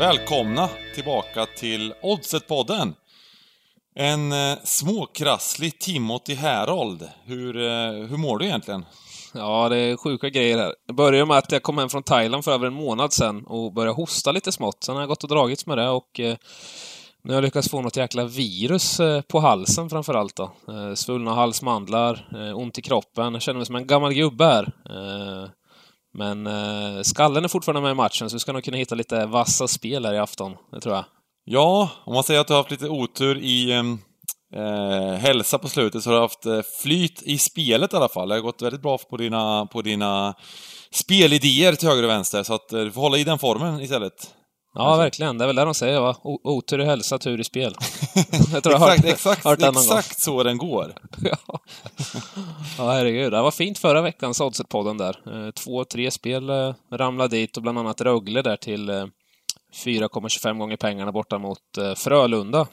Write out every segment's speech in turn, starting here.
Välkomna tillbaka till Oddset-podden. En eh, småkrasslig Timothy Herold. Hur, eh, hur mår du egentligen? Ja, det är sjuka grejer här. Det började med att jag kom hem från Thailand för över en månad sedan och började hosta lite smått. Sen har jag gått och dragits med det och eh, nu har jag lyckats få något jäkla virus eh, på halsen framför allt då. Eh, svullna halsmandlar, eh, ont i kroppen. Jag känner mig som en gammal gubbe här. Eh, men eh, skallen är fortfarande med i matchen, så vi ska nog kunna hitta lite vassa spel här i afton. Det tror jag. Ja, om man säger att du har haft lite otur i eh, hälsa på slutet så har du haft eh, flyt i spelet i alla fall. Det har gått väldigt bra på dina, på dina spelidéer till höger och vänster, så att eh, du får hålla i den formen istället. Ja, verkligen. Det är väl det de säger, va? O otur i hälsa, tur i spel. jag tror jag har hört, exakt, hört exakt så den går. ja. ja, herregud. Det var fint förra veckans Oddset-podden där. Eh, två, tre spel eh, ramlade dit och bland annat Rögle där till 4,25 gånger pengarna borta mot Frölunda.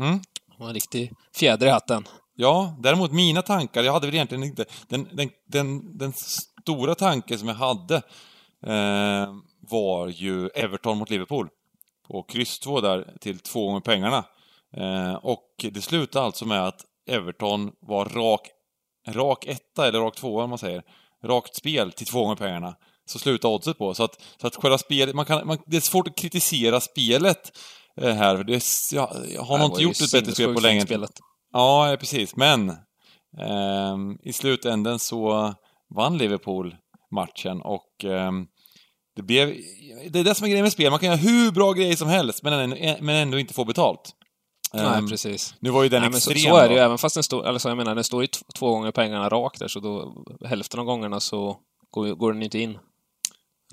Mm. Det var en riktig fjäder i hatten. Ja, däremot mina tankar, jag hade väl egentligen inte... Den, den, den, den stora tanken som jag hade eh, var ju Everton mot Liverpool. På kryss 2 där till två gånger pengarna. Eh, och det slutade alltså med att Everton var rak, rak etta, eller rak tvåa om man säger. Rakt spel till två gånger pengarna. Så slutade oddset på. Så att, så att själva spelet, man kan, man, det är svårt att kritisera spelet eh, här. Det, jag, jag har nog inte gjort ett bättre spel på länge. Spelet. Ja, precis. Men eh, i slutändan så vann Liverpool matchen och eh, det blev... Det är det som är grejen med spel. Man kan göra hur bra grejer som helst, men, men ändå inte få betalt. Nej, um, precis. Nu var ju den Nej, extrem. Så, så, är det ju, även fast den står... Alltså jag menar, den står ju två gånger pengarna rakt där, så då... Hälften av gångerna så går, går den inte in. Eller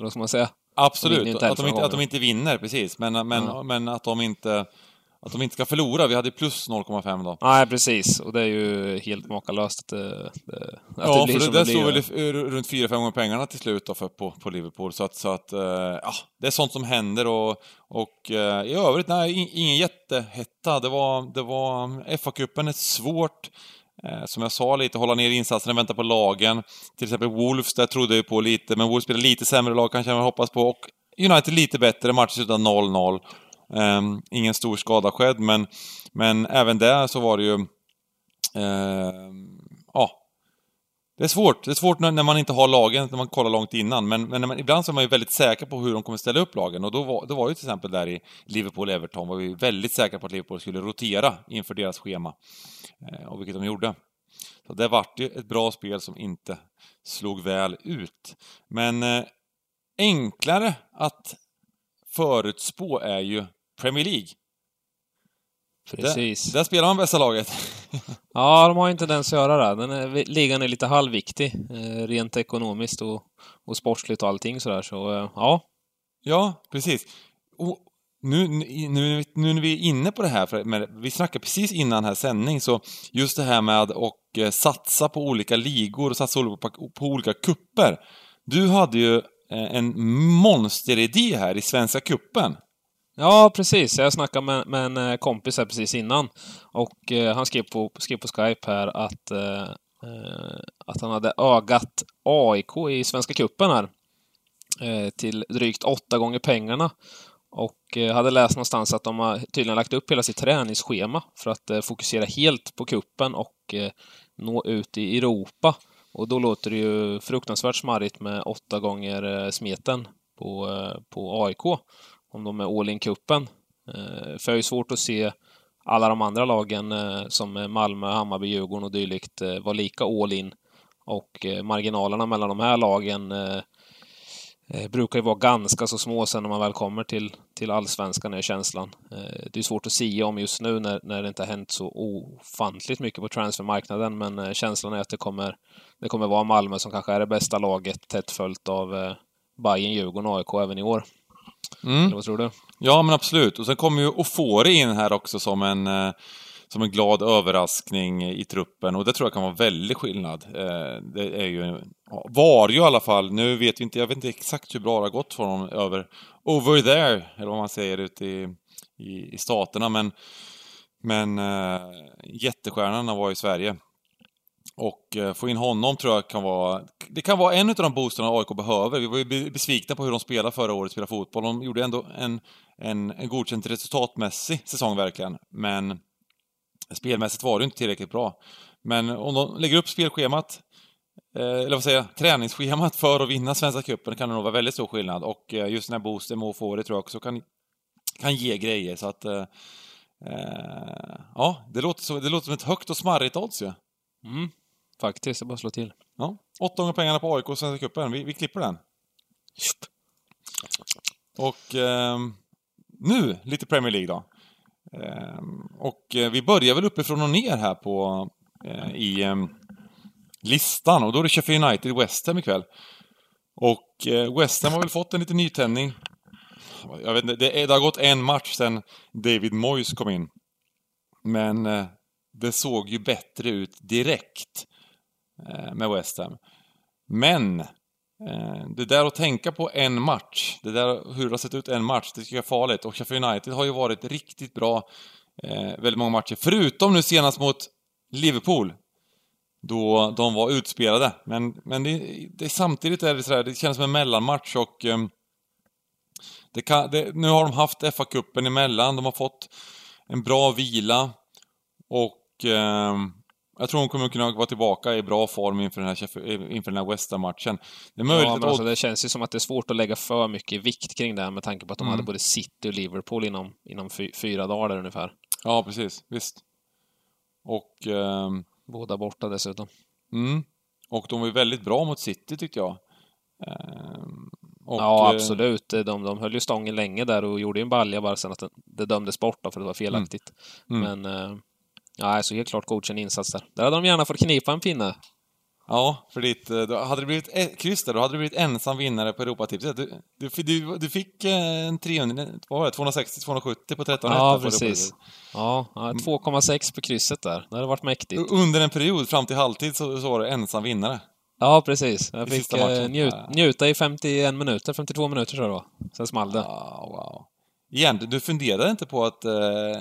vad ska man säga? Absolut, att de, inte, att de inte vinner, precis. Men, men, mm. men att de inte att de inte ska förlora. Vi hade plus 0,5 då. Nej, precis. Och det är ju helt makalöst att det, det, att ja, det blir för det, det stod väl runt 4-5 gånger pengarna till slut då för, på, på Liverpool. Så att, så att uh, ja, det är sånt som händer och, och uh, i övrigt, nej, ingen jättehetta. Det var, det var FA-cupen är svårt. Som jag sa lite, hålla ner insatserna, vänta på lagen. Till exempel Wolves, där trodde jag på lite, men Wolves spelar lite sämre lag kanske jag hoppas på. Och United lite bättre, matchen slutade 0-0. Um, ingen stor skada skedd, men, men även där så var det ju... Uh, ja. Det är svårt. Det är svårt när man inte har lagen, när man kollar långt innan. Men, men man, ibland så är man ju väldigt säker på hur de kommer ställa upp lagen. Och då var, då var ju till exempel där i Liverpool-Everton, var vi väldigt säkra på att Liverpool skulle rotera inför deras schema. Uh, och vilket de gjorde. Så det vart ju ett bra spel som inte slog väl ut. Men uh, enklare att förutspå är ju Premier League. Precis. Där, där spelar man bästa laget. ja, de har inte ens att göra det. Den är, ligan är lite halvviktig, eh, rent ekonomiskt och, och sportsligt och allting sådär, så eh, ja. Ja, precis. Och nu, nu, nu när vi är inne på det här, för, med, vi snackade precis innan här sändning, så just det här med att eh, satsa på olika ligor och satsa på, på olika kupper. Du hade ju eh, en monsteridé här i Svenska kuppen Ja, precis. Jag snackade med, med en eh, kompis här precis innan. Och eh, han skrev på, skrev på Skype här att, eh, eh att han hade ögat AIK i Svenska Cupen här. Eh, till drygt åtta gånger pengarna. Och eh, hade läst någonstans att de har tydligen lagt upp hela sitt träningsschema för att eh, fokusera helt på kuppen och nå ut i Europa. Och då låter det ju fruktansvärt smarrigt med åtta gånger smeten på, på AIK om de är all in-cupen. Eh, för jag har ju svårt att se alla de andra lagen eh, som Malmö, Hammarby, Djurgården och dylikt var vara lika all in. Och marginalerna mellan de här lagen brukar ju vara ganska så små sen när man väl kommer till, till allsvenskan, är känslan. Det är svårt att säga om just nu när, när det inte har hänt så ofantligt mycket på transfermarknaden, men känslan är att det kommer, det kommer vara Malmö som kanske är det bästa laget, tätt följt av Bayern, Djurgården och AIK även i år. Mm. Eller vad tror du? Ja, men absolut. Och sen kommer ju Ofori in här också som en, eh, som en glad överraskning i truppen och det tror jag kan vara väldigt skillnad. Eh, det är ju, var ju i alla fall, nu vet vi inte, jag vet inte exakt hur bra det har gått för honom över, over there, eller vad man säger ute i, i, i staterna, men, men eh, jättestjärnan var i Sverige. Och eh, få in honom tror jag kan vara... Det kan vara en av de boosterna AIK behöver. Vi var ju besvikna på hur de spelade förra året, spelade fotboll. De gjorde ändå en, en, en godkänt resultatmässig säsong verkligen. Men spelmässigt var det inte tillräckligt bra. Men om de lägger upp spelschemat, eh, eller vad säger jag, träningsschemat för att vinna Svenska cupen kan det nog vara väldigt stor skillnad. Och eh, just den här boosten med det tror jag också kan, kan ge grejer. Så att, eh, eh, ja, det låter, så, det låter som ett högt och smarrigt odds ju. Ja. Mm, faktiskt, det är bara att slå till. Ja, 800 pengarna på AIK och Svenska cupen. Vi, vi klipper den. Och eh, nu lite Premier League då. Eh, och vi börjar väl uppifrån och ner här på eh, i ehm, listan och då är det Sheffield United West Ham ikväll. Och eh, West Ham har väl fått en liten nytändning. Jag vet inte, det, det har gått en match sedan David Moyes kom in. Men eh, det såg ju bättre ut direkt Eh, med West Ham. Men eh, det där att tänka på en match, det där hur det har sett ut en match, det tycker jag är farligt. Och Sheffield United har ju varit riktigt bra eh, väldigt många matcher. Förutom nu senast mot Liverpool. Då de var utspelade. Men, men det, det, samtidigt är det sådär, det känns som en mellanmatch och det kan, det, nu har de haft FA-cupen emellan, de har fått en bra vila och jag tror hon kommer kunna vara tillbaka i bra form inför den här, inför den här West matchen Det är möjligt ja, men att... alltså, det känns ju som att det är svårt att lägga för mycket vikt kring det här med tanke på att de mm. hade både City och Liverpool inom, inom fyra dagar där ungefär. Ja, precis. Visst. Och... Eh... Båda borta dessutom. Mm. Och de var ju väldigt bra mot City tyckte jag. Eh... Och, ja, eh, absolut. De, de höll ju stången länge där och gjorde ju en balja bara sen att det, dömdes bort för det var felaktigt. Mm. Mm. Men... Eh... Ja, så helt klart godkänd insats där. Där hade de gärna fått knipa en pinne. Ja, för ditt, eh, då hade det blivit kryss där, då hade du blivit ensam vinnare på Europatipset. Du, du, du, du fick eh, en 300, vad var det, 260-270 på 13 Ja, precis. Ja, ja 2,6 på krysset där. Det hade varit mäktigt. Under en period, fram till halvtid, så, så var du ensam vinnare. Ja, precis. Jag fick eh, njut, njuta i 51 minuter, 52 minuter tror jag det var. Sen small det. Ja, wow. Igen, du funderade inte på att, eh,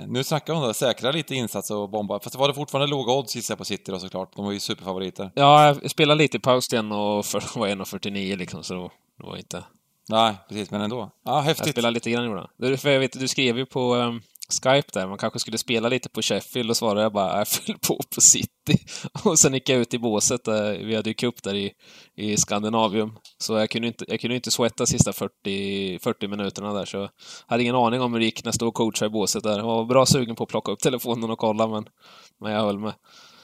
nu snackar vi om säkra lite insats och bomba, fast det var det fortfarande låga odds gissar på City då såklart, de var ju superfavoriter. Ja, jag spelade lite i paus igen och för, var 1,49 liksom, så det var inte... Nej, precis, men ändå. Ja, häftigt. Jag spelade lite grann gjorde jag. För jag vet, du skrev ju på um, Skype där, man kanske skulle spela lite på Sheffield och svarade jag bara, jag fyll på på City. Och sen gick jag ut i båset, där, vi hade ju cup där i, i Skandinavium. Så jag kunde inte, jag kunde inte sweata sista 40, 40 minuterna där, så jag hade ingen aning om hur det gick när jag stod och coachade i båset där. Jag var bra sugen på att plocka upp telefonen och kolla, men, men jag höll med.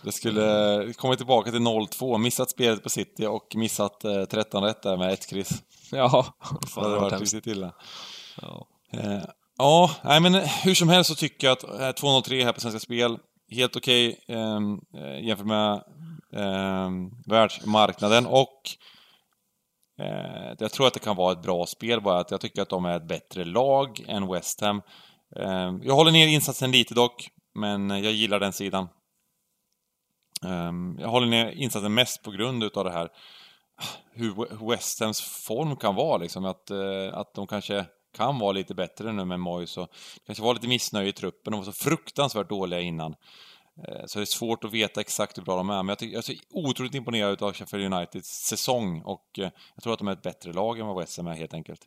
Det skulle komma tillbaka till 0-2, missat spelet på City och missat eh, 13 rätt där med ett kryss. Ja, fan, det hade varit riktigt illa. Ja. Eh, Ja, nej men eh, hur som helst så tycker jag att eh, 203 här på Svenska Spel, helt okej okay, eh, jämfört med eh, världsmarknaden och eh, jag tror att det kan vara ett bra spel bara att jag tycker att de är ett bättre lag än West Ham. Eh, jag håller ner insatsen lite dock, men eh, jag gillar den sidan. Ehm, jag håller ner insatsen mest på grund utav det här ah, hur West Hams form kan vara liksom, att, eh, att de kanske kan vara lite bättre nu med Moyes och kanske var lite missnöje i truppen. De var så fruktansvärt dåliga innan. Eh, så det är svårt att veta exakt hur bra de är, men jag, tycker, jag är så otroligt imponerad av Sheffield Uniteds säsong och eh, jag tror att de är ett bättre lag än vad West Ham är helt enkelt.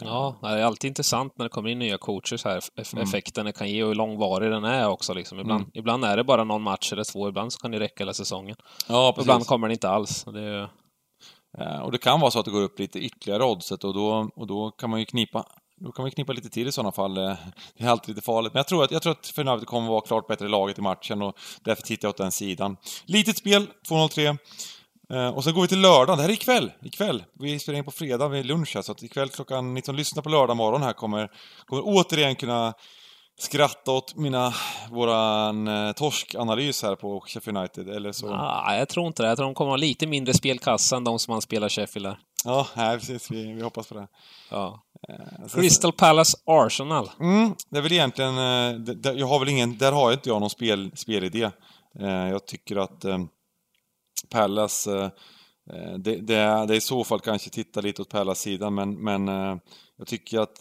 Eh. Ja, det är alltid intressant när det kommer in nya coacher här, mm. effekten mm. det kan ge och hur långvarig den är också liksom. Ibland, mm. ibland är det bara någon match eller två, ibland så kan det räcka hela säsongen. Ja, precis. Ibland kommer den inte alls. Det är... Och det kan vara så att det går upp lite ytterligare oddset och då, och då kan man ju knipa då kan vi knippa lite till i sådana fall. Eh, det är alltid lite farligt. Men jag tror att, jag tror att Fernandes kommer vara klart bättre laget i matchen och därför tittar jag åt den sidan. Litet spel, 2-0-3. Eh, och så går vi till lördagen. Det här är ikväll. ikväll. Vi spelar in på fredag vid lunch här, så att ikväll klockan, ni som lyssnar på lördag morgon här kommer, kommer återigen kunna skratta åt mina, våran eh, torskanalys här på Sheffield United, eller så? Ah, jag tror inte det. Jag tror de kommer ha lite mindre spelkassa än de som man spelar Sheffield där. Ja, nej, precis. Vi, vi hoppas på det. Ja. Eh, Crystal Palace Arsenal. Mm, det är väl egentligen... Eh, det, jag har väl ingen... Där har inte jag någon spel, spelidé. Eh, jag tycker att Palace... Det, det, är, i så fall kanske titta lite åt Palace-sidan, men, men jag tycker att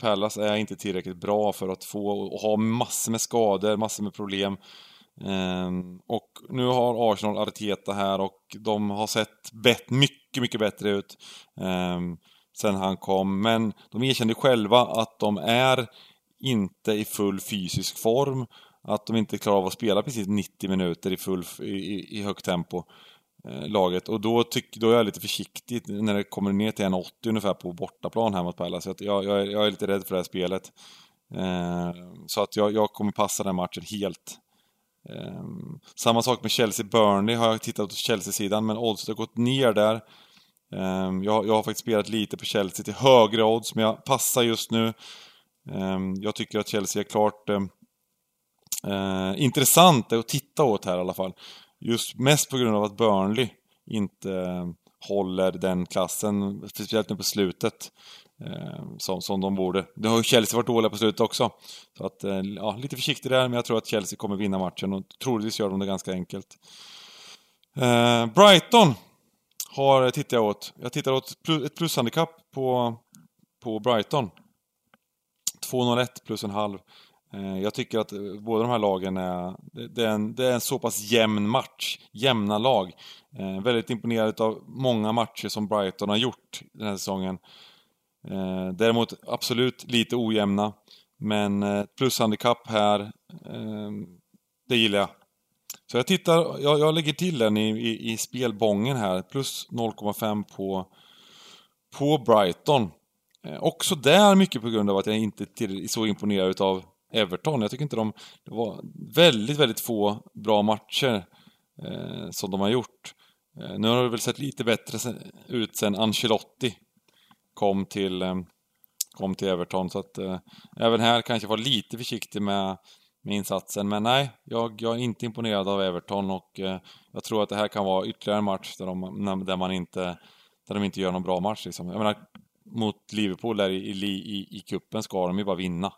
Palace är inte tillräckligt bra för att få och ha massor med skador, massor med problem. Um, och nu har Arsenal Arteta här och de har sett bet mycket, mycket bättre ut. Um, sen han kom. Men de erkände själva att de är inte i full fysisk form. Att de inte klarar av att spela precis 90 minuter i, full, i, i högt tempo. Eh, laget. Och då, tyck, då är jag lite försiktig när det kommer ner till 1,80 ungefär på bortaplan här mot Pallas. Jag, jag, jag, är lite rädd för det här spelet. Eh, så att jag, jag kommer passa den matchen helt. Eh, samma sak med Chelsea-Burnley har jag tittat på Chelsea-sidan, men oddset har gått ner där. Ehm, jag, jag har faktiskt spelat lite på Chelsea till högre odds, men jag passar just nu. Ehm, jag tycker att Chelsea är klart ehm, eh, intressant att titta åt här i alla fall. Just mest på grund av att Burnley inte håller den klassen, speciellt nu på slutet, eh, som, som de borde. Det har ju Chelsea varit dåliga på slutet också. Så att, eh, ja, lite försiktig där, men jag tror att Chelsea kommer vinna matchen och troligtvis gör de det ganska enkelt. Eh, Brighton har, tittar jag åt. Jag tittar åt ett plushandikapp på, på Brighton. 2-0-1 plus en halv. Eh, jag tycker att eh, båda de här lagen är... Det är en, det är en så pass jämn match. Jämna lag. Eh, väldigt imponerad av många matcher som Brighton har gjort den här säsongen. Däremot absolut lite ojämna. Men plushandikapp här, det gillar jag. Så jag tittar, jag, jag lägger till den i, i, i spelbången här. Plus 0,5 på, på Brighton. Eh, också där mycket på grund av att jag inte är så imponerad utav Everton. Jag tycker inte de... Det var väldigt, väldigt få bra matcher eh, som de har gjort. Eh, nu har det väl sett lite bättre ut sen Ancelotti kom till, eh, kom till Everton. Så att eh, även här kanske var lite försiktig med, med insatsen. Men nej, jag, jag är inte imponerad av Everton och eh, jag tror att det här kan vara ytterligare en match där, de, där man inte där de inte gör någon bra match. Liksom. Jag menar, mot Liverpool där i, i, i, i kuppen ska de ju bara vinna.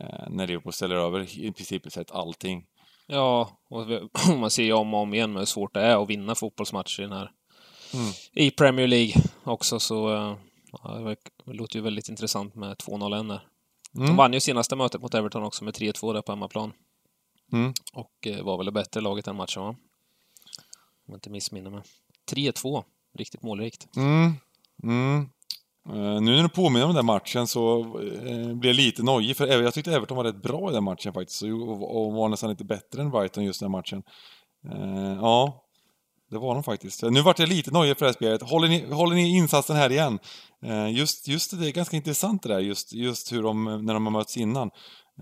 Eh, när Liverpool ställer över i princip sett allting. Ja, och man ser ju om och om igen hur svårt det är att vinna fotbollsmatcher i den här mm. i Premier League också så eh, det låter ju väldigt intressant med 2-0 där. Mm. De vann ju senaste mötet mot Everton också med 3-2 där på hemmaplan. Mm. Och eh, var väl det bättre laget den matchen va? Om jag inte missminner mig. 3-2. Riktigt målrikt. Mm. Mm. Uh, nu när du påminner om den matchen så uh, blir jag lite nojig, för jag tyckte Everton var rätt bra i den matchen faktiskt, och, och var nästan lite bättre än Brighton just den matchen. Uh, ja, det var de faktiskt. Nu vart jag lite nojig för det här spelet. Håller ni, håller ni insatsen här igen? Eh, just, just det, det är ganska intressant det där, just, just hur de, när de har mötts innan.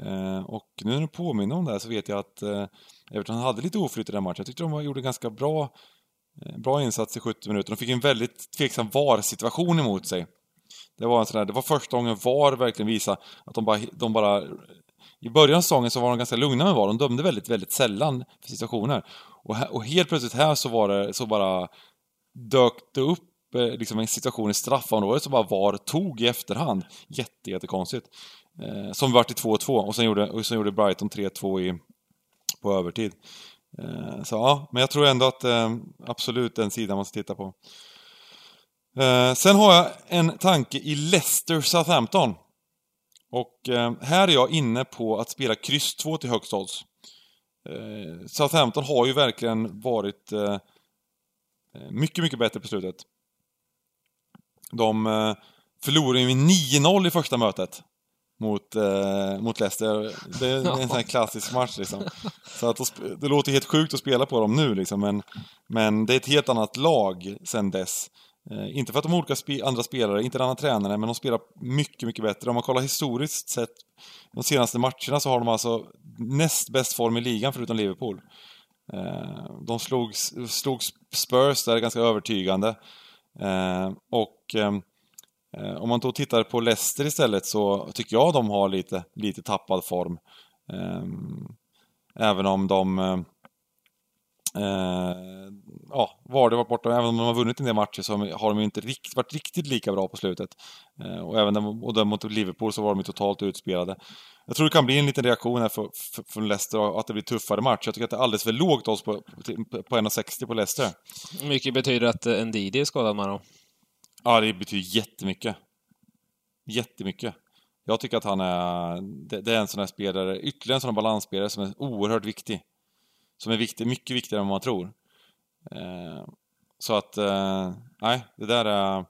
Eh, och nu när du påminner om det här så vet jag att eh, Everton hade lite oflyt i den matchen. Jag tyckte de gjorde ganska bra Bra insats i 70 minuter. De fick en väldigt tveksam VAR-situation emot sig. Det var, en sån där, det var första gången VAR verkligen visade att de bara, de bara... I början av säsongen så var de ganska lugna med VAR, de dömde väldigt, väldigt sällan för situationer. Och, och helt plötsligt här så var det, så bara dök det upp eh, liksom en situation i straffområdet som bara VAR tog i efterhand. Jätte, jättekonstigt. Eh, som vart i 2-2 och sen gjorde, och sen gjorde Brighton 3-2 i, på övertid. Eh, så ja, men jag tror ändå att eh, absolut den sidan man ska titta på. Eh, sen har jag en tanke i Leicester Southampton. Och eh, här är jag inne på att spela kryss 2 till högst odds. Eh, Southampton har ju verkligen varit eh, eh, mycket, mycket bättre på slutet. De eh, förlorade ju 9-0 i första mötet mot, eh, mot Leicester. Det är en sån här klassisk match liksom. Så att det låter helt sjukt att spela på dem nu liksom, men, men det är ett helt annat lag sen dess. Eh, inte för att de har olika spe andra spelare, inte en annan tränare, men de spelar mycket, mycket bättre. Om man kollar historiskt sett de senaste matcherna så har de alltså näst bäst form i ligan förutom Liverpool. Eh, de slog, slog Spurs där ganska övertygande. Eh, och ehm, om man då tittar på Leicester istället så tycker jag de har lite, lite tappad form. Ehm, även om de Eh, ja, Vardy varit borta, även om de har vunnit en del matcher så har de inte rikt, varit riktigt lika bra på slutet. Eh, och även och den mot Liverpool så var de totalt utspelade. Jag tror det kan bli en liten reaktion här för, för, för Leicester att det blir tuffare match. Jag tycker att det är alldeles för lågt odds på, på, på 1,60 på Leicester. Mycket betyder att eh, Ndidi är skadad då? Ja, det betyder jättemycket. Jättemycket. Jag tycker att han är... Det, det är en sån här spelare, ytterligare en sån här balansspelare som är oerhört viktig som är viktig, mycket viktigare än vad man tror. Eh, så att, eh, nej, det där är...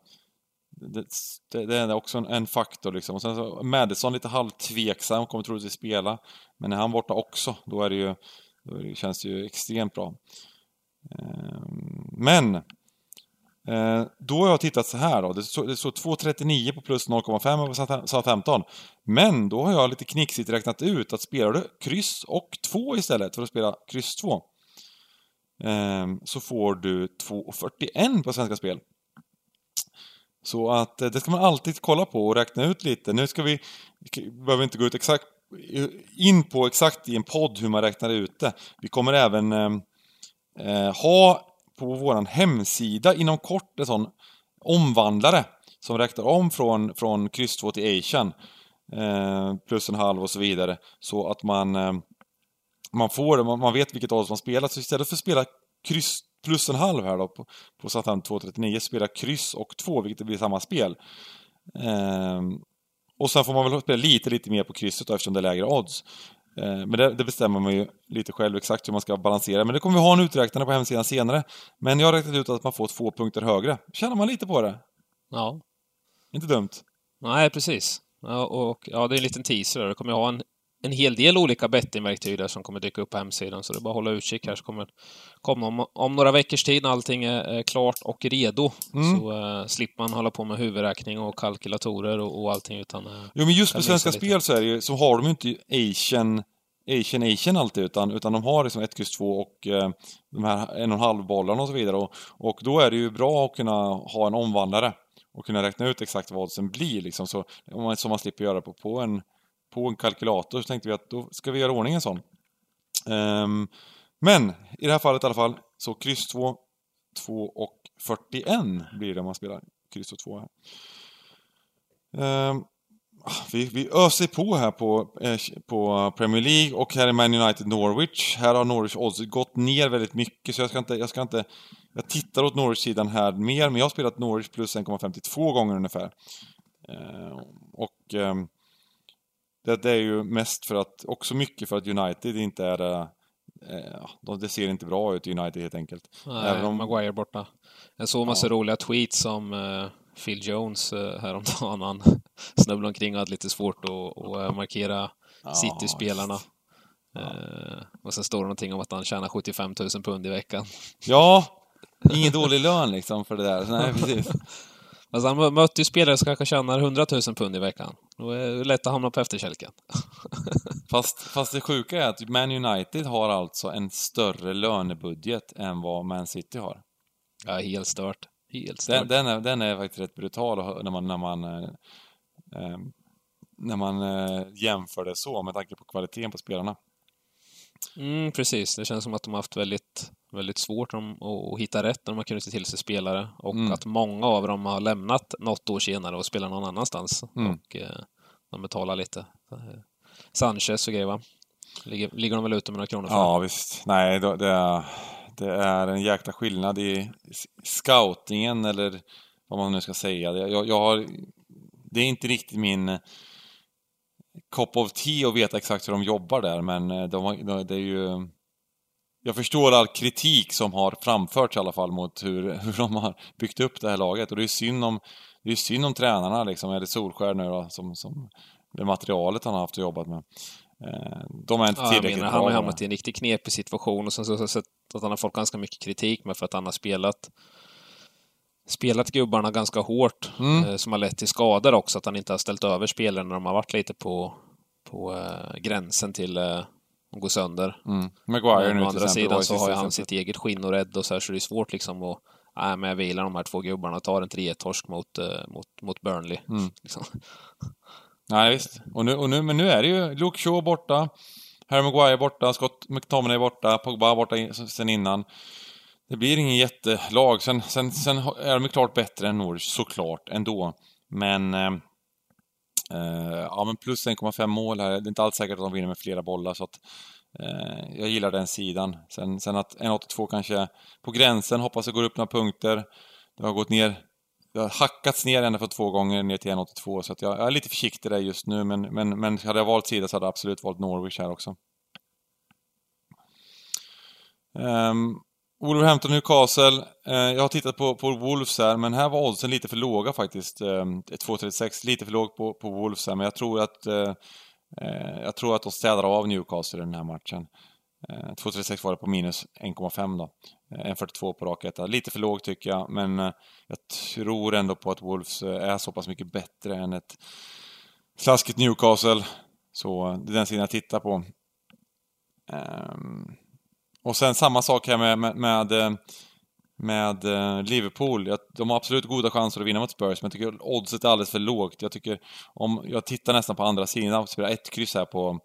det, det, det är också en, en, faktor liksom. Och sen så Madison lite halvtveksam, kommer troligtvis spela. Men är han borta också, då är det ju, då känns det ju extremt bra. Eh, men Eh, då har jag tittat så här då. Det står, 2,39 på plus 0,5 på Southampton. Men då har jag lite knixigt räknat ut att spelar du kryss och 2 istället för att spela kryss 2 ehm, så får du 2,41 på Svenska Spel. Så att eh, det ska man alltid kolla på och räkna ut lite. Nu ska vi, vi behöver inte gå ut exakt in på exakt i en podd hur man räknar ut det. Vi kommer även ehm, eh, ha på vår hemsida inom kort en sån omvandlare som räknar om från, från kryss 2 till Asian eh, plus en halv och så vidare så att man eh, man får man, man vet vilket odds man spelar så istället för att spela kryss plus en halv här då på, på Satan 2.39 spela kryss och 2 vilket blir samma spel. Eh, och sen får man väl spela lite, lite mer på krysset då, eftersom det är lägre odds. Eh, men det, det, bestämmer man ju lite själv exakt hur man ska balansera. Men det kommer vi ha en uträknare på hemsidan senare. Men jag har räknat ut att man får två punkter högre. Känner man lite på det? Ja. Inte dumt. Nej, precis. Ja, och, ja, det är en liten teaser. Det kommer ha en en hel del olika bettingverktyg där som kommer dyka upp på hemsidan, så det är bara att hålla utkik här så kommer komma om, om några veckors tid när allting är, klart och redo. Mm. Så uh, slipper man hålla på med huvudräkning och kalkylatorer och, och allting utan... Uh, jo, men just på Svenska Spel så är det ju, så har de ju inte Asian Asian Asian alltid, utan, utan de har liksom 1, X, 2 och eh, de här en och en halv bollarna och så vidare. Och, och då är det ju bra att kunna ha en omvandlare och kunna räkna ut exakt vad som blir liksom, så, om man, man slipper göra på, på en på en kalkylator så tänkte vi att då ska vi göra ordning en sån. Um, men i det här fallet i alla fall så kryss 2, 2 och 41 blir det om man spelar kryss och 2 här. Um, vi, vi öser på här på, eh, på Premier League och här är Man United Norwich. Här har Norwich odds gått ner väldigt mycket så jag ska inte, jag ska inte jag tittar åt Norwich-sidan här mer, men jag har spelat Norwich plus 1,52 gånger ungefär. Uh, och um, det, är ju mest för att, också mycket för att United inte är eh, det ser inte bra ut i United helt enkelt. Nej, Även om... Maguire borta. Jag såg massa ja. roliga tweets som eh, Phil Jones eh, häromdagen. Han snubblade omkring och hade lite svårt att, att eh, markera ja, City-spelarna. Ja. Eh, och sen står det någonting om att han tjänar 75 000 pund i veckan. Ja, ingen dålig lön liksom för det där. Nej, precis. Alltså han möter ju spelare som kanske tjänar 100 000 pund i veckan. Då är det lätt att hamna på efterkälken. fast, fast det sjuka är att Man United har alltså en större lönebudget än vad Man City har. Ja, helt stört. Helt stört. Den, den, är, den är faktiskt rätt brutal när man, när man, eh, eh, när man eh, jämför det så, med tanke på kvaliteten på spelarna. Mm, precis. Det känns som att de har haft väldigt väldigt svårt att hitta rätt när de har kunnat se till sig spelare. Och mm. att många av dem har lämnat något år senare och spelar någon annanstans. Mm. Och eh, de betalar lite. Sanchez och grejer va? Ligger, ligger de väl ute med några kronor för? Ja visst. Nej, det, är, det är en jäkla skillnad i scoutingen eller vad man nu ska säga. Jag, jag har, det är inte riktigt min cup of tea att veta exakt hur de jobbar där men eh, de, de, det är ju jag förstår all kritik som har framförts i alla fall mot hur, hur de har byggt upp det här laget. Och det är synd om, det är synd om tränarna liksom, eller Solskär nu då, som, som det materialet han har haft och jobbat med. Eh, de är inte ja, tillräckligt menar, bra. Han har hamnat i en riktigt knepig situation och sen så har jag sett att han har fått ganska mycket kritik med för att han har spelat spelat gubbarna ganska hårt, mm. eh, som har lett till skador också, att han inte har ställt över spelen när de har varit lite på, på eh, gränsen till eh, och går sönder. Mm. Maguire nu Å andra sidan så har han sitt eget skinn och rädd och så här, så det är svårt liksom att Nej, men jag vilar de här två gubbarna och tar en 3-1-torsk mot, uh, mot, mot Burnley. Mm. Liksom. Nej, visst. Och nu, och nu, men nu är det ju Luke Shaw borta, Harry Maguire borta, Scott McTominay borta, Pogba borta sen innan. Det blir ingen jättelag. Sen, sen, sen är de klart bättre än Norwich, såklart, ändå. Men... Eh, ja, men plus 1,5 mål här. Det är inte alls säkert att de vinner med flera bollar, så att eh, jag gillar den sidan. Sen, sen att 1,82 kanske på gränsen, hoppas det går upp några punkter. Det har gått ner det har hackats ner ända för två gånger ner till 1,82 så att jag, jag, är lite försiktig där just nu men, men, men hade jag valt sida så hade jag absolut valt Norwich här också. Um, Wolverhampton Newcastle. Eh, jag har tittat på, på Wolves här, men här var oddsen lite för låga faktiskt. Eh, 2.36, lite för lågt på, på Wolves här, men jag tror att eh, eh, jag tror att de städar av Newcastle i den här matchen. Eh, 2.36 var det på minus 1,5 då. Eh, 1.42 på rak etta. Lite för lågt tycker jag, men eh, jag tror ändå på att Wolves är så pass mycket bättre än ett slaskigt Newcastle. Så det är den sidan jag tittar på. Um, och sen samma sak här med, med, med, eh, med eh, Liverpool. De har absolut goda chanser att vinna mot Spurs, men jag tycker oddset är alldeles för lågt. Jag tycker, om, jag tittar nästan på andra sidan och spelar ett kryss här på,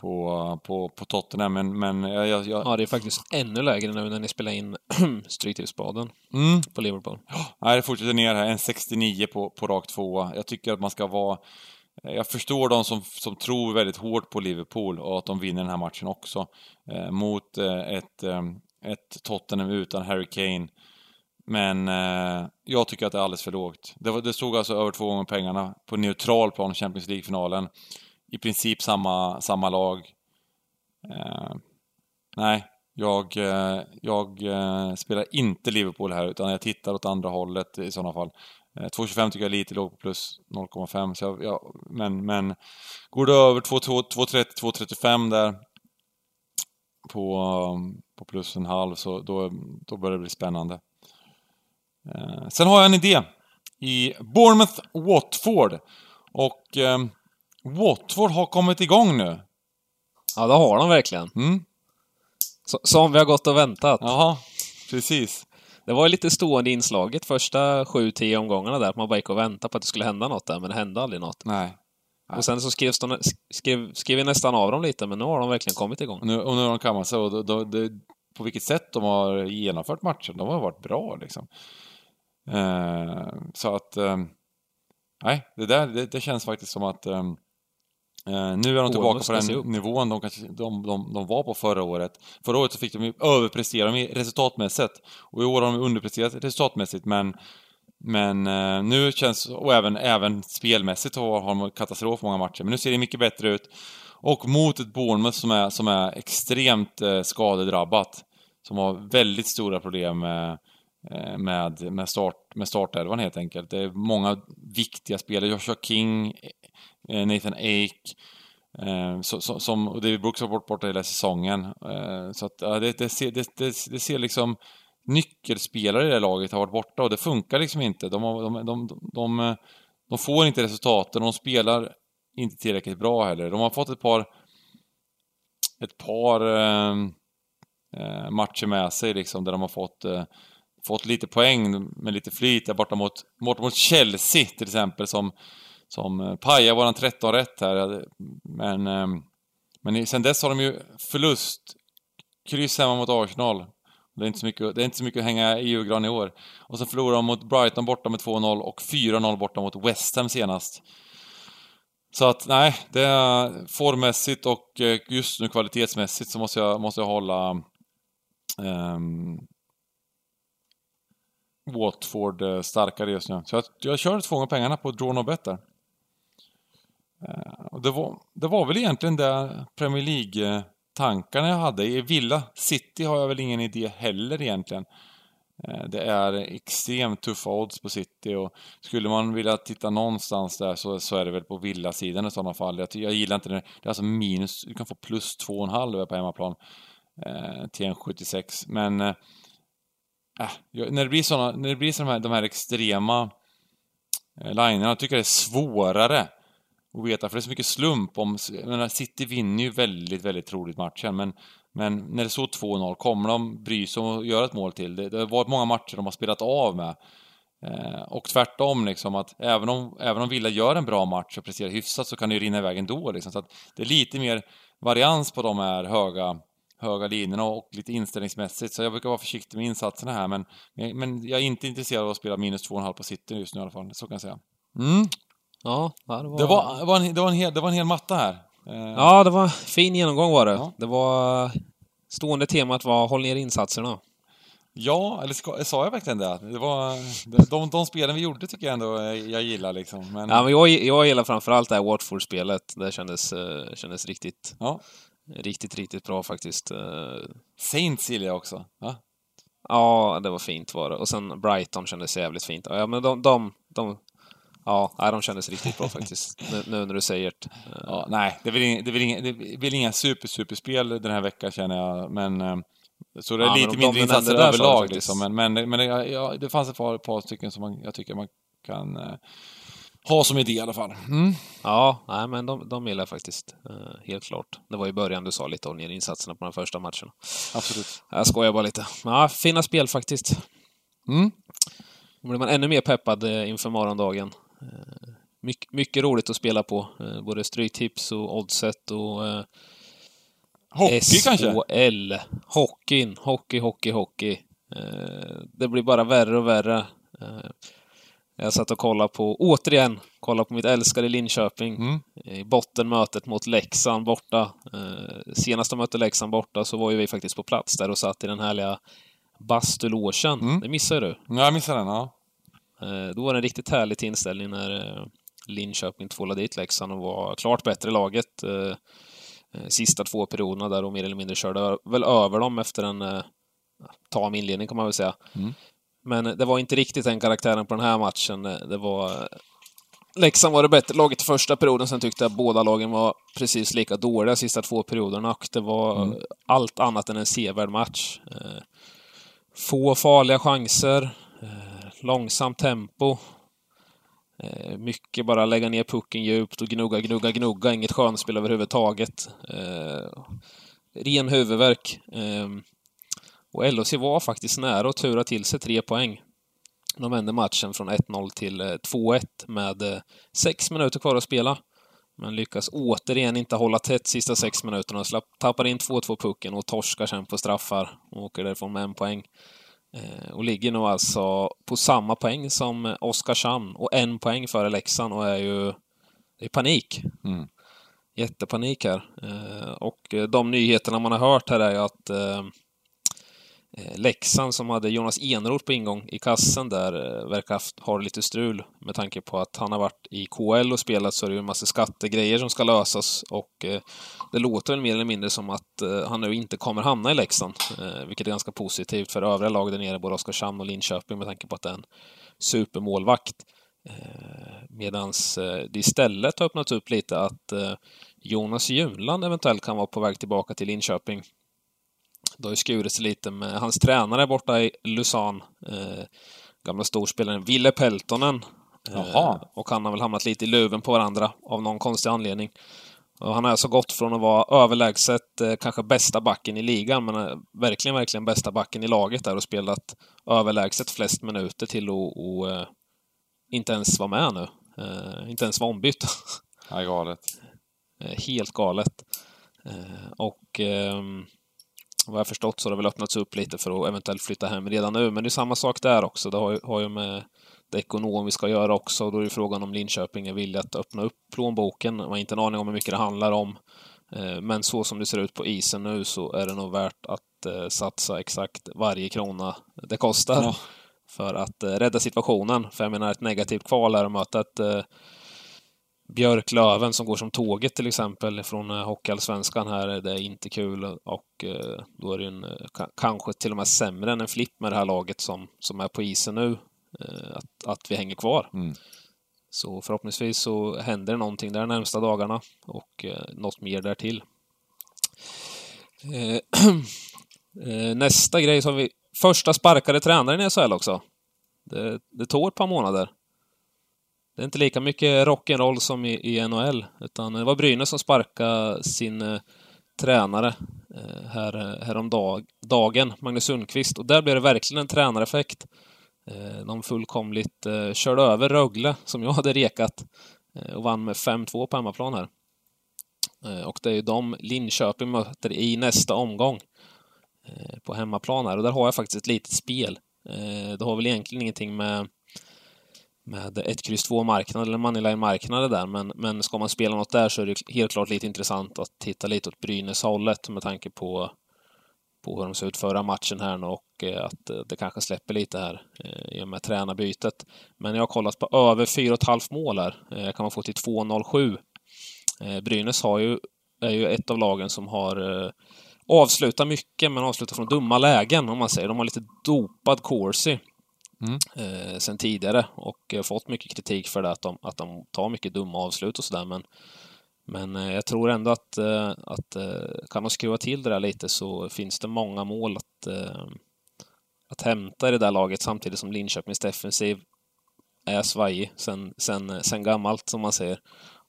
på, på, på Tottenham, men, men jag, jag, Ja, det är faktiskt ännu lägre nu när ni spelar in Stryktipsbaden mm. på Liverpool. Nej, det fortsätter ner här. En 69 på, på rak tvåa. Jag tycker att man ska vara Eh, jag förstår de som, som tror väldigt hårt på Liverpool och att de vinner den här matchen också. Eh, mot eh, ett, eh, ett Tottenham utan Harry Kane. Men eh, jag tycker att det är alldeles för lågt. Det, var, det stod alltså över två gånger pengarna på neutral plan i Champions League-finalen. I princip samma, samma lag. Eh, nej, jag, eh, jag eh, spelar inte Liverpool här utan jag tittar åt andra hållet i sådana fall. 2,25 eh, tycker jag är lite lågt på plus 0,5. Så jag, ja, men, men går det över 2,30, 2,35 där på, på plus en halv så då, då börjar det bli spännande. Eh, sen har jag en idé. I Bournemouth-Watford. Och eh, Watford har kommit igång nu. Ja, det har de verkligen. Mm. som vi har gått och väntat. Jaha, precis. Det var lite stående inslaget första sju, tio omgångarna där, att man bara gick och väntade på att det skulle hända något där, men det hände aldrig något. Nej. Och sen så skrevs de, skrev, skrev vi nästan av dem lite, men nu har de verkligen kommit igång. Nu, och nu har de kammat sig och då, då, det, på vilket sätt de har genomfört matchen, de har varit bra liksom. Eh, så att, eh, nej, det där, det, det, känns faktiskt som att eh, Uh, nu är de tillbaka på den nivån de, kanske, de, de, de var på förra året. Förra året så fick de ju överprestera resultatmässigt. Och i år har de underpresterat resultatmässigt men men uh, nu känns, och även, även spelmässigt har, har de katastrof många matcher. Men nu ser det mycket bättre ut. Och mot ett Bournemouth som är, som är extremt uh, skadedrabbat. Som har väldigt stora problem med, med, med, start, med startelvan helt enkelt. Det är många viktiga spelare. Joshua King, Eh, Nathan Ake, eh, som, och David Brooks har varit borta hela säsongen. Eh, så att det, det, ser, det, det, det ser liksom nyckelspelare i det laget har varit borta och det funkar liksom inte. De, de, de, de, de får inte resultaten och de spelar inte tillräckligt bra heller. De har fått ett par ett par eh, eh, matcher med sig liksom där de har fått eh, fått lite poäng med lite flyt där borta mot, borta mot Chelsea till exempel som som eh, pajar våran 13 rätt här. Men, ehm, men sen dess har de ju förlust. Kryss hemma mot Arsenal. Det är inte så mycket, det är inte så mycket att hänga i julgran i år. Och sen förlorade de mot Brighton borta med 2-0 och 4-0 borta mot West Ham senast. Så att nej, det är formmässigt och eh, just nu kvalitetsmässigt så måste jag, måste jag hålla um, Watford eh, starkare just nu. Så jag, jag kör två gånger pengarna på draw no bet där. Eh, och det, var, det var väl egentligen det Premier League-tankarna jag hade. I Villa City har jag väl ingen idé heller egentligen. Eh, det är extremt tuffa odds på City och skulle man vilja titta någonstans där så, så är det väl på Villasidan i sådana fall. Jag, jag gillar inte det. Det är alltså minus, du kan få plus 2,5 på hemmaplan eh, till en 76. Men eh, äh, när det blir såna, när det blir såna här, de här extrema eh, linerna, tycker jag det är svårare att veta, för det är så mycket slump om... menar, City vinner ju väldigt, väldigt troligt matchen, men, men när det står 2-0, kommer de bry sig om att göra ett mål till? Det, det har varit många matcher de har spelat av med. Eh, och tvärtom, liksom, att även om, även om Villa gör en bra match och presterar hyfsat så kan det ju rinna iväg ändå. Liksom, så att det är lite mer varians på de här höga, höga linjerna och lite inställningsmässigt. Så jag brukar vara försiktig med insatserna här, men, men jag är inte intresserad av att spela minus 2,5 på City just nu i alla fall. Så kan jag säga. Mm. Ja, det var... Det var, det var, en, det var, en, hel, det var en hel matta här. Eh, ja, det var fin genomgång var det. Ja. Det var... Stående temat var håll ner insatserna. Ja, eller ska, sa jag verkligen det? det var, de, de spelen vi gjorde tycker jag ändå jag gillar liksom. Men... Ja, men jag, jag gillar framförallt det här Watford-spelet. Det kändes, eh, kändes riktigt, ja. riktigt, riktigt bra faktiskt. Eh. Saints gillar jag också. Ja? Ja, det var fint var det. Och sen Brighton kändes jävligt fint. Ja, men de, de, de Ja, de kändes riktigt bra faktiskt. Nu, nu när du säger det. Ja, nej, det väl inga, det väl inga, det väl inga super, superspel den här veckan känner jag, men... eh, Så det är Ja, lite de- mindre de insatser där överlag liksom. Men, men, men det, ja, det fanns ett par, par stycken som man, jag tycker man kan eh, ha som idé i alla fall. Mm. Ja, nej, men de, de gillar jag faktiskt. Eh, helt klart. Det var i början du sa lite om insatserna på de första matcherna. Absolut. Jag skojar bara lite. Ja, fina spel faktiskt. Mm. Då blir man ännu mer peppad eh, inför morgondagen. Eh, mycket, mycket roligt att spela på. Eh, både Stryktips och Oddset och eh, Hockey kanske? SHL. Hockeyn. Hockey, hockey, hockey. Det blir bara värre och värre. Jag satt och kollade på, återigen, kollade på mitt älskade Linköping. Mm. I bottenmötet mot Leksand borta. Senast de mötte Leksand borta så var ju vi faktiskt på plats där och satt i den härliga bastulåsen. Mm. Det missade du. Ja, jag missade den, ja. Eh, Då var det en riktigt härlig inställning när eh, Linköping tvålade dit Leksand och var klart bättre laget. eh, Sista två perioderna där och mer eller mindre körde väl över dem efter en tam inledning kan man väl säga. Mm. Men det var inte riktigt den karaktären på den här matchen. Det var... Leksand var det bättre laget i första perioden, sen tyckte jag båda lagen var precis lika dåliga sista två perioderna och det var Mm. allt annat än en sevärd match. Få farliga chanser, långsamt tempo. Eh, mycket bara lägga ner pucken djupt och gnugga, gnugga, gnugga. Inget skönspel överhuvudtaget. Eh, ren huvudvärk. Ehm, och LHC var faktiskt nära att tura till sig tre poäng. De vände matchen från 1-0 till eh, 2-1 med sex minuter kvar att spela. Men lyckas återigen inte hålla tätt sista sex minuterna. Slapp, tappar in 2-2 pucken och torskar sen på straffar. Och åker därifrån med en poäng. Eh, och ligger nu alltså på samma poäng som Oskarshamn och en poäng före Leksand och är ju... Det är panik. Mm. Jättepanik här. Eh, och de nyheterna man har hört här är ju att eh, Eh, Leksand som hade Jonas Eneroth på ingång i kassen där eh, verkar haft, ha lite strul med tanke på att han har varit i KL och spelat så är det ju en massa skattegrejer som ska lösas och eh, det låter väl mer eller mindre som att han nu inte kommer hamna i Leksand, vilket är ganska positivt för övriga lag där nere, både Oskarshamn och Linköping med tanke på att det är en supermålvakt. Medan medans det istället har öppnat upp lite att Jonas Junland eventuellt kan vara på väg tillbaka till Linköping. Det har ju skurit sig lite med hans tränare borta i Lausanne, eh, gamla storspelaren Ville Peltonen. Eh, och han har väl hamnat lite i luven på varandra av någon konstig anledning. Och han har alltså gått från att vara överlägset eh, kanske bästa backen i ligan, men eh, verkligen, verkligen bästa backen i laget där och spelat överlägset flest minuter till att och, eh, inte ens vara med nu. Eh, inte ens vara ombytt. Ja, galet. Eh, Helt galet. Och ehm, vad jag förstått så har det väl öppnats upp lite för att eventuellt flytta hem redan nu. Men det är samma sak där också. Det har ju, har ju med det ekonomiska att göra också. Och då är ju frågan om Linköping är villiga att öppna upp plånboken. Man har inte en aning om hur mycket det handlar om. Eh, Men så som det ser ut på isen nu så är det nog värt att eh, satsa exakt varje krona det kostar. Ja. För att eh, rädda situationen. För jag menar ett negativt kval är att möta ett Björklöven som går som tåget till exempel från eh, Hockeyallsvenskan här. Det är inte kul och eh, då är det en, eh, ka- kanske till och med sämre än en flipp med det här laget som, som är på isen nu. Att, att vi hänger kvar. Mm. Så förhoppningsvis så händer det någonting där de närmsta dagarna och något mer därtill. Nästa grej har vi första sparkade tränaren i SHL också. Det, det tog ett par månader. Det är inte lika mycket rock'n'roll som i, i NHL, utan det var Brynäs som sparkade sin eh, tränare eh, här, eh, häromdagen, Magnus Sundqvist. Och där blev det verkligen en tränareffekt. Eh, de fullkomligt eh, körde över Rögle, som jag hade rekat, eh, och vann med 5-2 på hemmaplan här. Eh, och det är ju de Linköping möter i nästa omgång eh, på hemmaplan här. Och där har jag faktiskt ett litet spel. Eh, det har väl egentligen ingenting med med ett kryss 2 marknad eller moneyline marknad där, men, men ska man spela något där så är det helt klart lite intressant att titta lite åt Brynäs-hållet med tanke på, på hur de ser ut förra matchen här nu och eh, att eh, det kanske släpper lite här eh, i och med tränarbytet. Men jag har kollat på över 4,5 mål här. Kan man få till 2,07. Brynäs har ju, är ju ett av lagen som har avslutat mycket, men avslutar från dumma lägen, om man säger. De har lite dopad Corsi mm. eh, sen tidigare och fått mycket kritik för det, att de, att de tar mycket dumma avslut och sådär, men men eh, jag tror ändå att, eh, att eh, kan man skruva till det där lite så finns det många mål att, eh, att hämta i det där laget samtidigt som Linköpings defensiv är svajig sen, sen, sen gammalt, som man säger.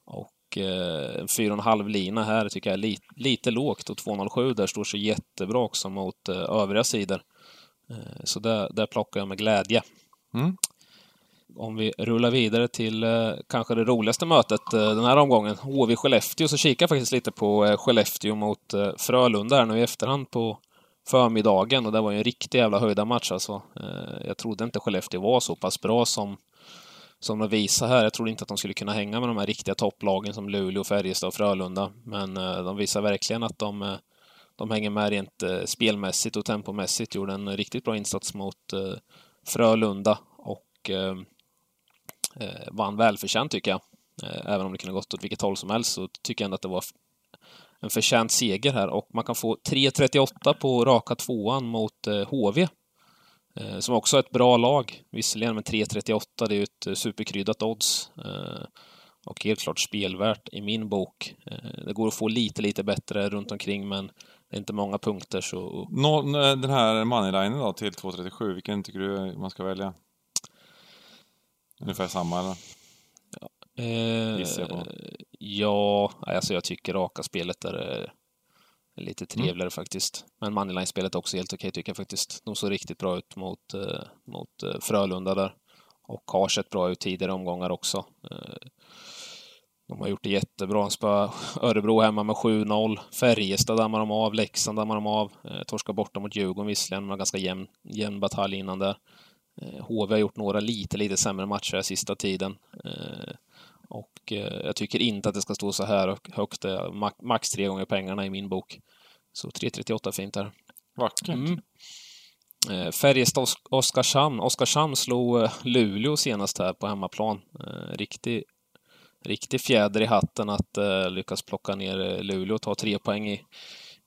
Och eh, 4,5 lina här tycker jag är li, lite lågt och 2,07 där står sig jättebra också mot eh, övriga sidor. Eh, så där, där plockar jag med glädje. Mm. Om vi rullar vidare till eh, kanske det roligaste mötet eh, den här omgången, HV-Skellefteå, så kikar jag faktiskt lite på Skellefteå mot Frölunda här nu i efterhand på förmiddagen och det var ju en riktig jävla höjda match alltså. Jag trodde inte Skellefteå var så pass bra som som de visar här. Jag trodde inte att de skulle kunna hänga med de här riktiga topplagen som Luleå, Färjestad och Frölunda. Men de visar verkligen att de, de hänger med rent eh, spelmässigt och tempomässigt. Gjorde en riktigt bra insats mot eh, Frölunda och eh, vann välförtjänt tycker jag. Även om det kunde gått åt vilket håll som helst så tycker jag ändå att det var en förtjänt seger här och man kan få 3.38 på raka tvåan mot HV som också är ett bra lag, visserligen men 3.38, det är ju ett superkryddat odds. Och helt klart spelvärt i min bok. Det går att få lite, lite bättre runt omkring men det är inte många punkter så... Nå, den här moneylinen då till 2.37, vilken tycker du man ska välja? Ungefär samma eller? Ja, eh, ja alltså jag tycker raka spelet är Lite mm. trevligare mm. faktiskt. Men Moneyline-spelet är också helt okej tycker jag faktiskt. De såg riktigt bra ut mot, eh, mot eh, Frölunda där. Och har sett bra ut tidigare omgångar också. De har gjort det jättebra. Spö Örebro hemma med 7-0. Färjestad dammar de av. Leksand dammar de av. Eh, torskar borta mot Djurgården visserligen. Men ganska jämn, jämn batalj innan där. Eh, HV har gjort några lite, lite sämre matcher sista tiden. Eh, och eh, jag tycker inte att det ska stå så här högt. Max tre gånger pengarna i min bok. Så 3.38 fint här. Vackert. Mm. Eh, Färjestad Oskarshamn. Slog Luleå senast här på hemmaplan. Riktig, riktig fjäder i hatten att eh, lyckas plocka ner eh, Luleå och ta tre poäng i,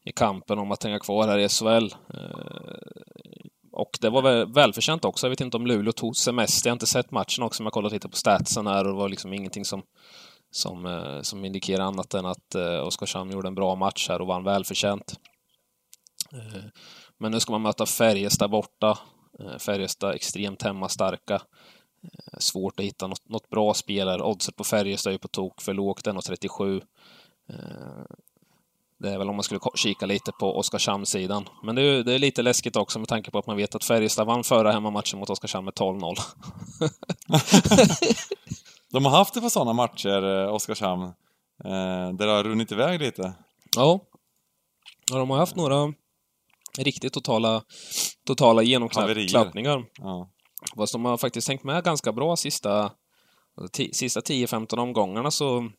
i kampen om att hänga kvar här i SHL. Eh, och det var väl välförtjänt också. Jag vet inte om Luleå tog semester. Jag har inte sett matchen också, men jag kollat lite på statsen här och det var liksom ingenting som, som, eh, som indikerar annat än att eh, Oskarshamn gjorde en bra match här och vann välförtjänt. Eh, men nu ska man möta Färjestad borta. Färjestad extremt hemmastarka. Svårt att hitta något, något bra spel här. Oddset på Färjestad är ju på tok för lågt, 1,37. Det är väl om man skulle kika lite på Oskarshamn-sidan. Men det är, det är, lite läskigt också med tanke på att man vet att Färjestad vann förra hemmamatchen mot Oskarshamn med 12-0. De har haft det på sådana matcher, eh, Oskarshamn, eh, där det har runnit iväg lite. Ja. ja de har haft några riktigt totala, totala genomklappningar. Ja. Fast de har faktiskt tänkt med ganska bra sista, sista 10-15 omgångarna så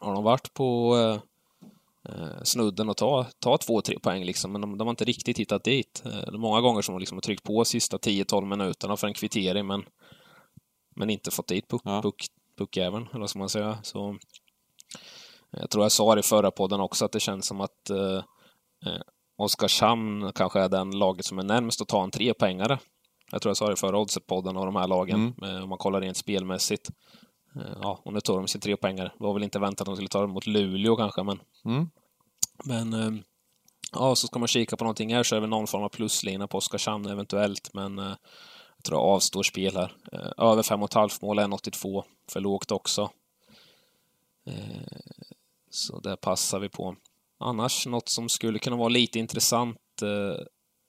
har de varit på eh, eh, snudden att ta, ta två, tre poäng liksom, men de, de har inte riktigt hittat dit. Eh, många gånger som de liksom har tryckt på sista 10-12 minuterna för en kvittering, men, men inte fått dit puck, ja. puck, puckjäveln, eller vad ska man säga. Så, eh, jag tror jag sa det i förra podden också, att det känns som att eh, eh, Oskarshamn kanske är den laget som är närmast att ta en trepoängare. Jag tror jag sa det förra Oddset-podden av de här lagen, mm. om man kollar rent spelmässigt. Eh, ja, och nu tog de sin trepoängare. Det var väl inte väntat att de skulle ta dem mot Luleå kanske, men... Mm. Men... Eh, ja, så ska man kika på någonting här så är det någon form av pluslina på Oskarshamn eventuellt, men... Eh, jag tror jag avstår spel här. Över 5,5 mål, 1,82. För lågt också. Så det passar vi på. Annars, något som skulle kunna vara lite intressant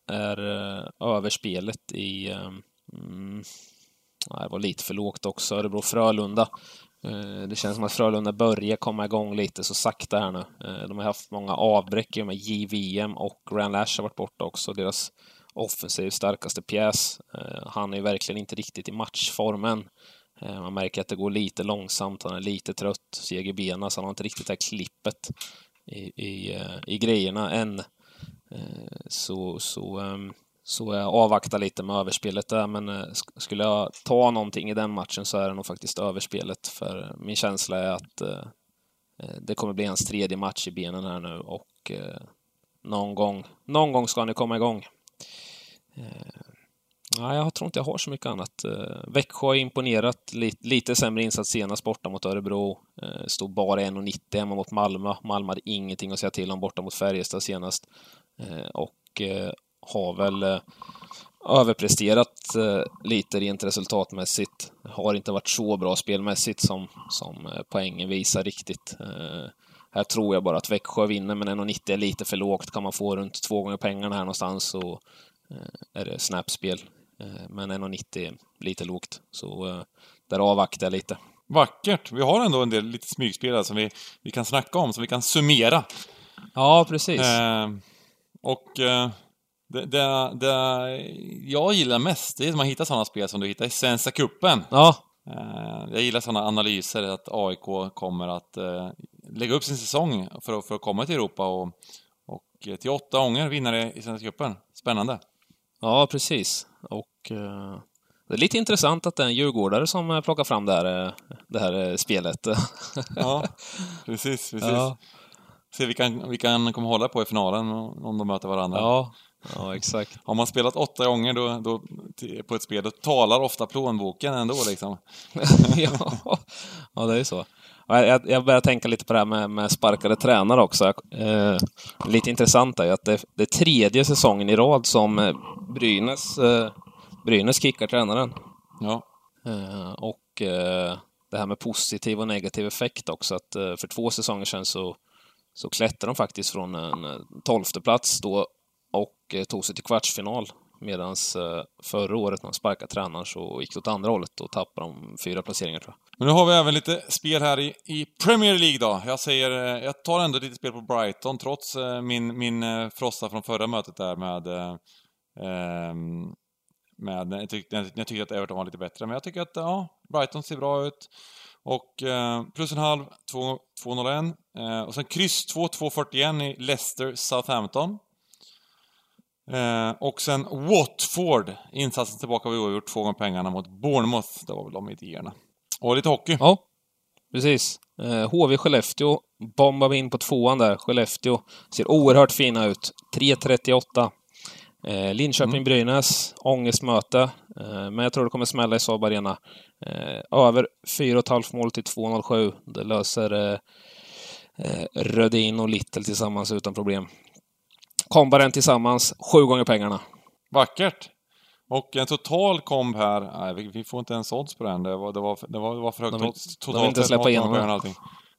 är eh, överspelet i eh, mm, det var lite för lågt också. Örebro-Frölunda. Eh, det känns som att Frölunda börjar komma igång lite så sakta här nu. De har haft många avbräck i med JVM och Grand Lash har varit borta också. Deras offensiv starkaste pjäs. Han är verkligen inte riktigt i matchformen. Man märker att det går lite långsamt, han är lite trött, seg i benen, så han har inte riktigt det här klippet i, i, i grejerna än. Eh, så, så ehm, så jag avvaktar lite med överspelet där, men eh, skulle jag ta någonting i den matchen så är det nog faktiskt överspelet. För min känsla är att eh, det kommer bli hans tredje match i benen här nu och någon gång. Någon gång ska ni komma igång. Nej, jag tror inte jag har så mycket annat. Växjö har imponerat. Lite, lite sämre insats senast borta mot Örebro. Stod bara 1,90 hemma mot Malmö. Malmö hade ingenting att säga till om borta mot Färjestad senast. Eh, och eh, har väl eh, överpresterat lite rent resultatmässigt. Har inte varit så bra spelmässigt som, som poängen visar riktigt. Här tror jag bara att Växjö vinner, men 1,90 är lite för lågt. Kan man få runt två gånger pengarna här någonstans så är det snapspel. Men 1,90 är lite lågt, så där avvaktar jag lite. Vackert! Vi har ändå en del lite smygspelare som vi, vi kan snacka om, som vi kan summera. Ja, precis. Eh, och eh, det, det, det, jag gillar mest, det är att man hittar sådana spel som du hittar i Svenska Cupen. Ja. Eh, jag gillar sådana analyser, att AIK kommer att eh, lägga upp sin säsong för att, för att komma till Europa och, och till åtta gånger vinnare i Svenska Cupen. Spännande. Ja, precis. Och uh, det är lite intressant att det är en djurgårdare som plockar fram det här, det här spelet. ja, precis, precis. Ja. Se vilka, vilka han kommer hålla på i finalen om de möter varandra. Ja, Ja, exakt. Har man spelat åtta gånger då, då, på ett spel, då talar ofta plånboken ändå liksom. ja. ja, det är så. Jag, jag börjar tänka lite på det här med, med sparkade tränare också. Eh, lite intressant är ju att det, det, är tredje säsongen i rad som eh, Brynäs, eh, Brynäs kickar tränaren. Ja. Eh, och eh, det här med positiv och negativ effekt också. Att eh, för två säsonger sedan så, så klättrade de faktiskt från en eh, tolfte plats då och eh, tog sig till kvartsfinal. Medan eh, förra året när de sparkade tränaren så gick det åt andra hållet och tappade de fyra placeringar tror jag. Men nu har vi även lite spel här i, i Premier League då. Jag säger, jag tar ändå lite spel på Brighton trots min, min frossa från förra mötet där med eh, ehm, med, jag, tyckte, jag tyckte att Everton var lite bättre, men jag tycker att ja, Brighton ser bra ut. Och eh, plus en halv, 2.01, Eh, och sen kryss 2, 2,41 i Leicester Southampton. Eh, och sen Watford, insatsen tillbaka vi har gjort två gånger pengarna mot Bournemouth. Det var väl de idéerna. Och lite hockey. Ja, precis. Eh, HV Skellefteå bombar vi in på tvåan där. Skellefteå ser oerhört fina ut. 3.38. Eh, Linköping-Brynäs, mm. ångestmöte. Eh, men jag tror det kommer smälla i Saab Arena. Eh, över 4,5 mål till 2,07. Det löser eh, eh, Rödin och Little tillsammans utan problem. Kombaren tillsammans, sju gånger pengarna. Vackert! Och en total komb här, nej vi får inte ens odds på den. Det var, det var, det var, det var för högt odds. Totalt de vill inte släppa igenom allting.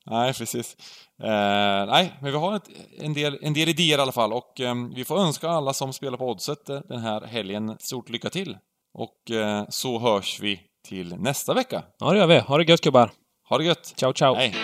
Nej, precis. Eh, nej, men vi har ett, en, del, en del idéer i alla fall och eh, vi får önska alla som spelar på Oddset eh, den här helgen stort lycka till. Och eh, så hörs vi till nästa vecka. Ja, det gör vi. Ha det gött gubbar! Ha det gött! Ciao, ciao! Hej!